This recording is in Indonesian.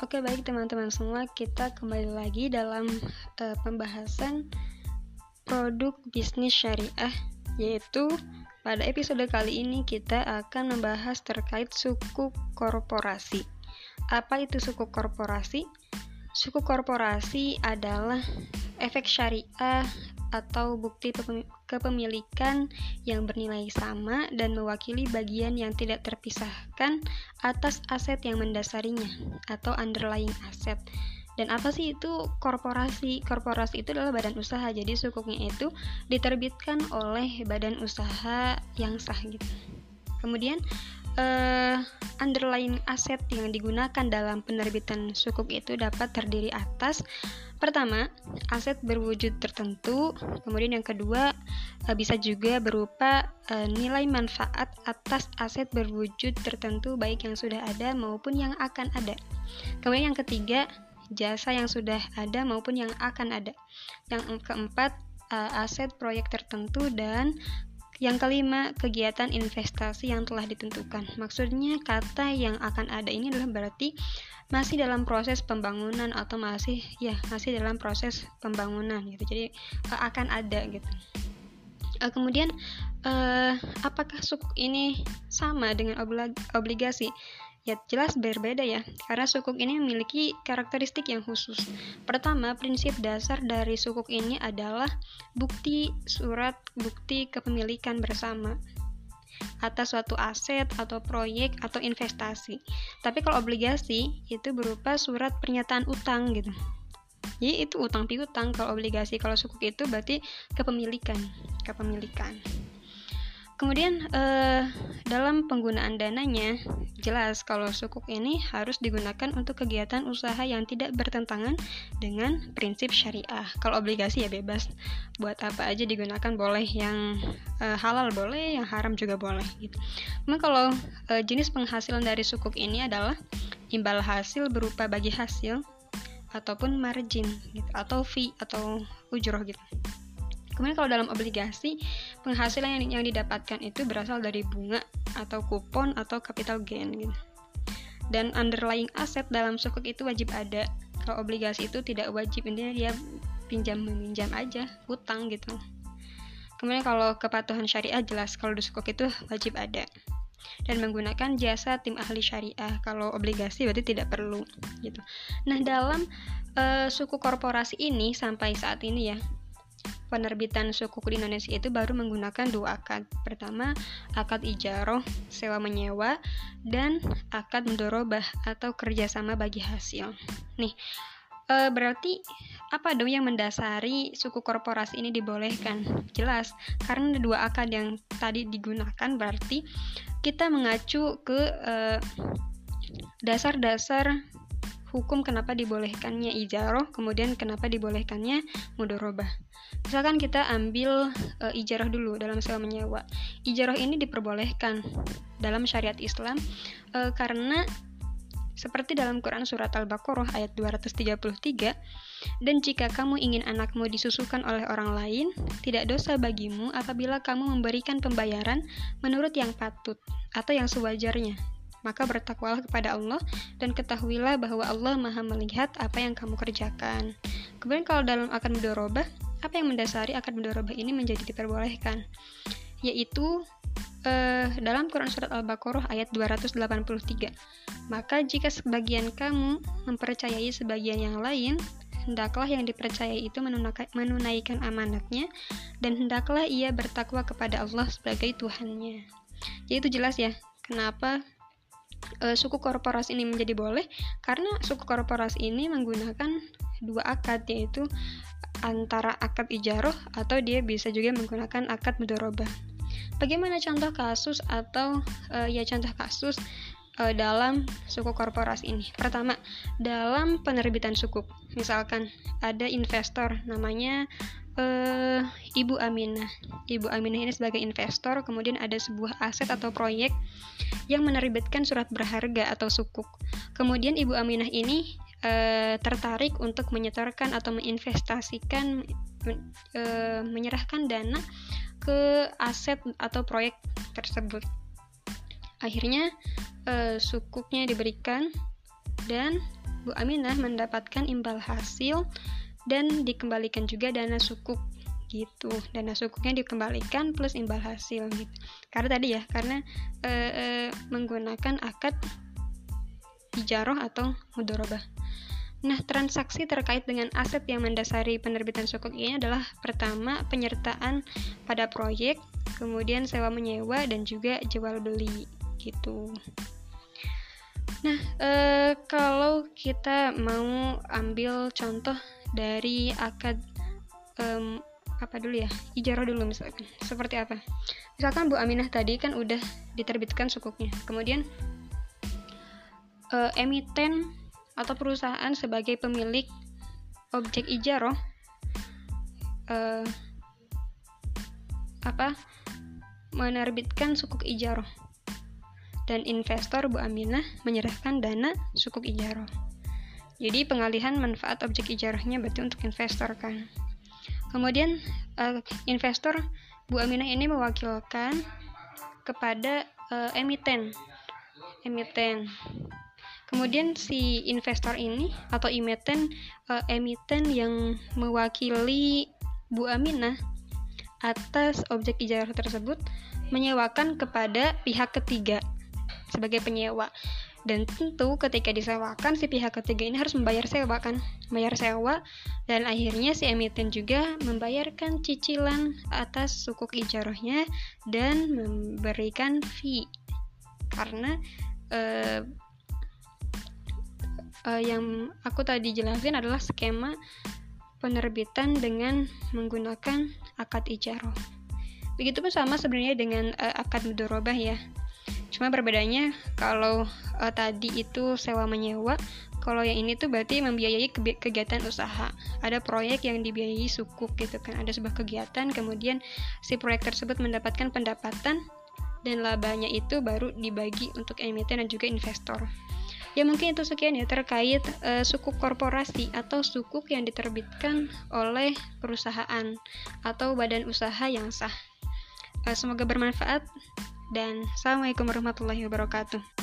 Oke, baik teman-teman semua, kita kembali lagi dalam uh, pembahasan produk bisnis syariah, yaitu pada episode kali ini kita akan membahas terkait suku korporasi. Apa itu suku korporasi? Suku korporasi adalah efek syariah atau bukti kepemilikan yang bernilai sama dan mewakili bagian yang tidak terpisahkan atas aset yang mendasarinya atau underlying asset. Dan apa sih itu korporasi? Korporasi itu adalah badan usaha. Jadi sukuknya itu diterbitkan oleh badan usaha yang sah gitu. Kemudian uh, underlying aset yang digunakan dalam penerbitan sukuk itu dapat terdiri atas Pertama, aset berwujud tertentu, kemudian yang kedua eh, bisa juga berupa eh, nilai manfaat atas aset berwujud tertentu baik yang sudah ada maupun yang akan ada. Kemudian yang ketiga, jasa yang sudah ada maupun yang akan ada. Yang keempat, eh, aset proyek tertentu dan yang kelima, kegiatan investasi yang telah ditentukan. Maksudnya kata yang akan ada ini adalah berarti masih dalam proses pembangunan atau masih ya masih dalam proses pembangunan gitu. Jadi uh, akan ada gitu. Uh, kemudian uh, apakah sukuk ini sama dengan obligasi ya jelas berbeda ya karena sukuk ini memiliki karakteristik yang khusus pertama prinsip dasar dari sukuk ini adalah bukti surat bukti kepemilikan bersama atas suatu aset atau proyek atau investasi. Tapi kalau obligasi itu berupa surat pernyataan utang gitu. Jadi itu utang piutang kalau obligasi kalau sukuk itu berarti kepemilikan, kepemilikan. Kemudian eh, dalam penggunaan dananya jelas kalau sukuk ini harus digunakan untuk kegiatan usaha yang tidak bertentangan dengan prinsip syariah. Kalau obligasi ya bebas, buat apa aja digunakan boleh, yang eh, halal boleh, yang haram juga boleh. Gitu. Nah kalau eh, jenis penghasilan dari sukuk ini adalah imbal hasil berupa bagi hasil ataupun margin gitu, atau fee atau ujroh gitu. Kemudian kalau dalam obligasi, penghasilan yang, yang didapatkan itu berasal dari bunga atau kupon atau capital gain gitu. Dan underlying aset dalam sukuk itu wajib ada. Kalau obligasi itu tidak wajib, intinya dia pinjam meminjam aja, hutang gitu. Kemudian kalau kepatuhan syariah jelas kalau di sukuk itu wajib ada dan menggunakan jasa tim ahli syariah. Kalau obligasi berarti tidak perlu gitu. Nah, dalam uh, suku korporasi ini sampai saat ini ya, penerbitan sukuk di Indonesia itu baru menggunakan dua akad. Pertama, akad ijaroh, sewa menyewa, dan akad mendorobah atau kerjasama bagi hasil. Nih, e, berarti apa dong yang mendasari suku korporasi ini dibolehkan? Jelas, karena dua akad yang tadi digunakan berarti kita mengacu ke e, dasar-dasar hukum kenapa dibolehkannya ijaroh, kemudian kenapa dibolehkannya mudorobah. Misalkan kita ambil e, ijarah dulu dalam sewa menyewa. Ijarah ini diperbolehkan dalam syariat Islam e, karena seperti dalam Quran surat Al-Baqarah ayat 233, dan jika kamu ingin anakmu disusukan oleh orang lain, tidak dosa bagimu apabila kamu memberikan pembayaran menurut yang patut atau yang sewajarnya. Maka bertakwalah kepada Allah dan ketahuilah bahwa Allah Maha melihat apa yang kamu kerjakan. Kemudian kalau dalam akan mudorobah, apa yang mendasari akad mudorobah ini menjadi diperbolehkan? Yaitu uh, dalam Quran Surat Al-Baqarah ayat 283. Maka jika sebagian kamu mempercayai sebagian yang lain, hendaklah yang dipercayai itu menunaikan amanatnya, dan hendaklah ia bertakwa kepada Allah sebagai Tuhannya. Jadi itu jelas ya, kenapa uh, suku korporasi ini menjadi boleh? Karena suku korporasi ini menggunakan dua akad, yaitu antara akad ijaroh atau dia bisa juga menggunakan akad mudorobah. Bagaimana contoh kasus atau uh, ya contoh kasus uh, dalam suku korporasi ini? Pertama, dalam penerbitan sukuk. Misalkan ada investor namanya uh, Ibu Aminah. Ibu Aminah ini sebagai investor, kemudian ada sebuah aset atau proyek yang menerbitkan surat berharga atau sukuk. Kemudian Ibu Aminah ini e, tertarik untuk menyetorkan atau menginvestasikan e, menyerahkan dana ke aset atau proyek tersebut. Akhirnya e, sukuknya diberikan dan Bu Aminah mendapatkan imbal hasil dan dikembalikan juga dana sukuk gitu dana sukuknya dikembalikan plus imbal hasil gitu karena tadi ya karena e, e, menggunakan akad ijaroh atau mudorobah Nah, transaksi terkait dengan aset yang mendasari penerbitan sukuk ini adalah pertama penyertaan pada proyek, kemudian sewa menyewa dan juga jual beli gitu. Nah, e, kalau kita mau ambil contoh dari akad apa dulu ya ijarah dulu misalkan seperti apa misalkan Bu Aminah tadi kan udah diterbitkan sukuknya kemudian uh, emiten atau perusahaan sebagai pemilik objek ijarah uh, apa menerbitkan sukuk ijarah dan investor Bu Aminah menyerahkan dana sukuk ijarah jadi pengalihan manfaat objek ijarahnya berarti untuk investor kan Kemudian uh, investor Bu Aminah ini mewakilkan kepada uh, emiten. Emiten. Kemudian si investor ini atau emiten uh, emiten yang mewakili Bu Aminah atas objek ijarah tersebut menyewakan kepada pihak ketiga sebagai penyewa. Dan tentu ketika disewakan si pihak ketiga ini harus membayar sewa kan? Membayar sewa dan akhirnya si emiten juga membayarkan cicilan atas sukuk ijarahnya dan memberikan fee. Karena uh, uh, yang aku tadi jelasin adalah skema penerbitan dengan menggunakan akad ijarah begitupun sama sebenarnya dengan uh, akad mudorobah ya Cuma perbedaannya kalau uh, tadi itu sewa menyewa, kalau yang ini tuh berarti membiayai kegiatan usaha. Ada proyek yang dibiayai sukuk gitu kan. Ada sebuah kegiatan, kemudian si proyek tersebut mendapatkan pendapatan dan labanya itu baru dibagi untuk emiten dan juga investor. Ya mungkin itu sekian ya terkait uh, sukuk korporasi atau sukuk yang diterbitkan oleh perusahaan atau badan usaha yang sah. Uh, semoga bermanfaat dan Assalamualaikum warahmatullahi wabarakatuh.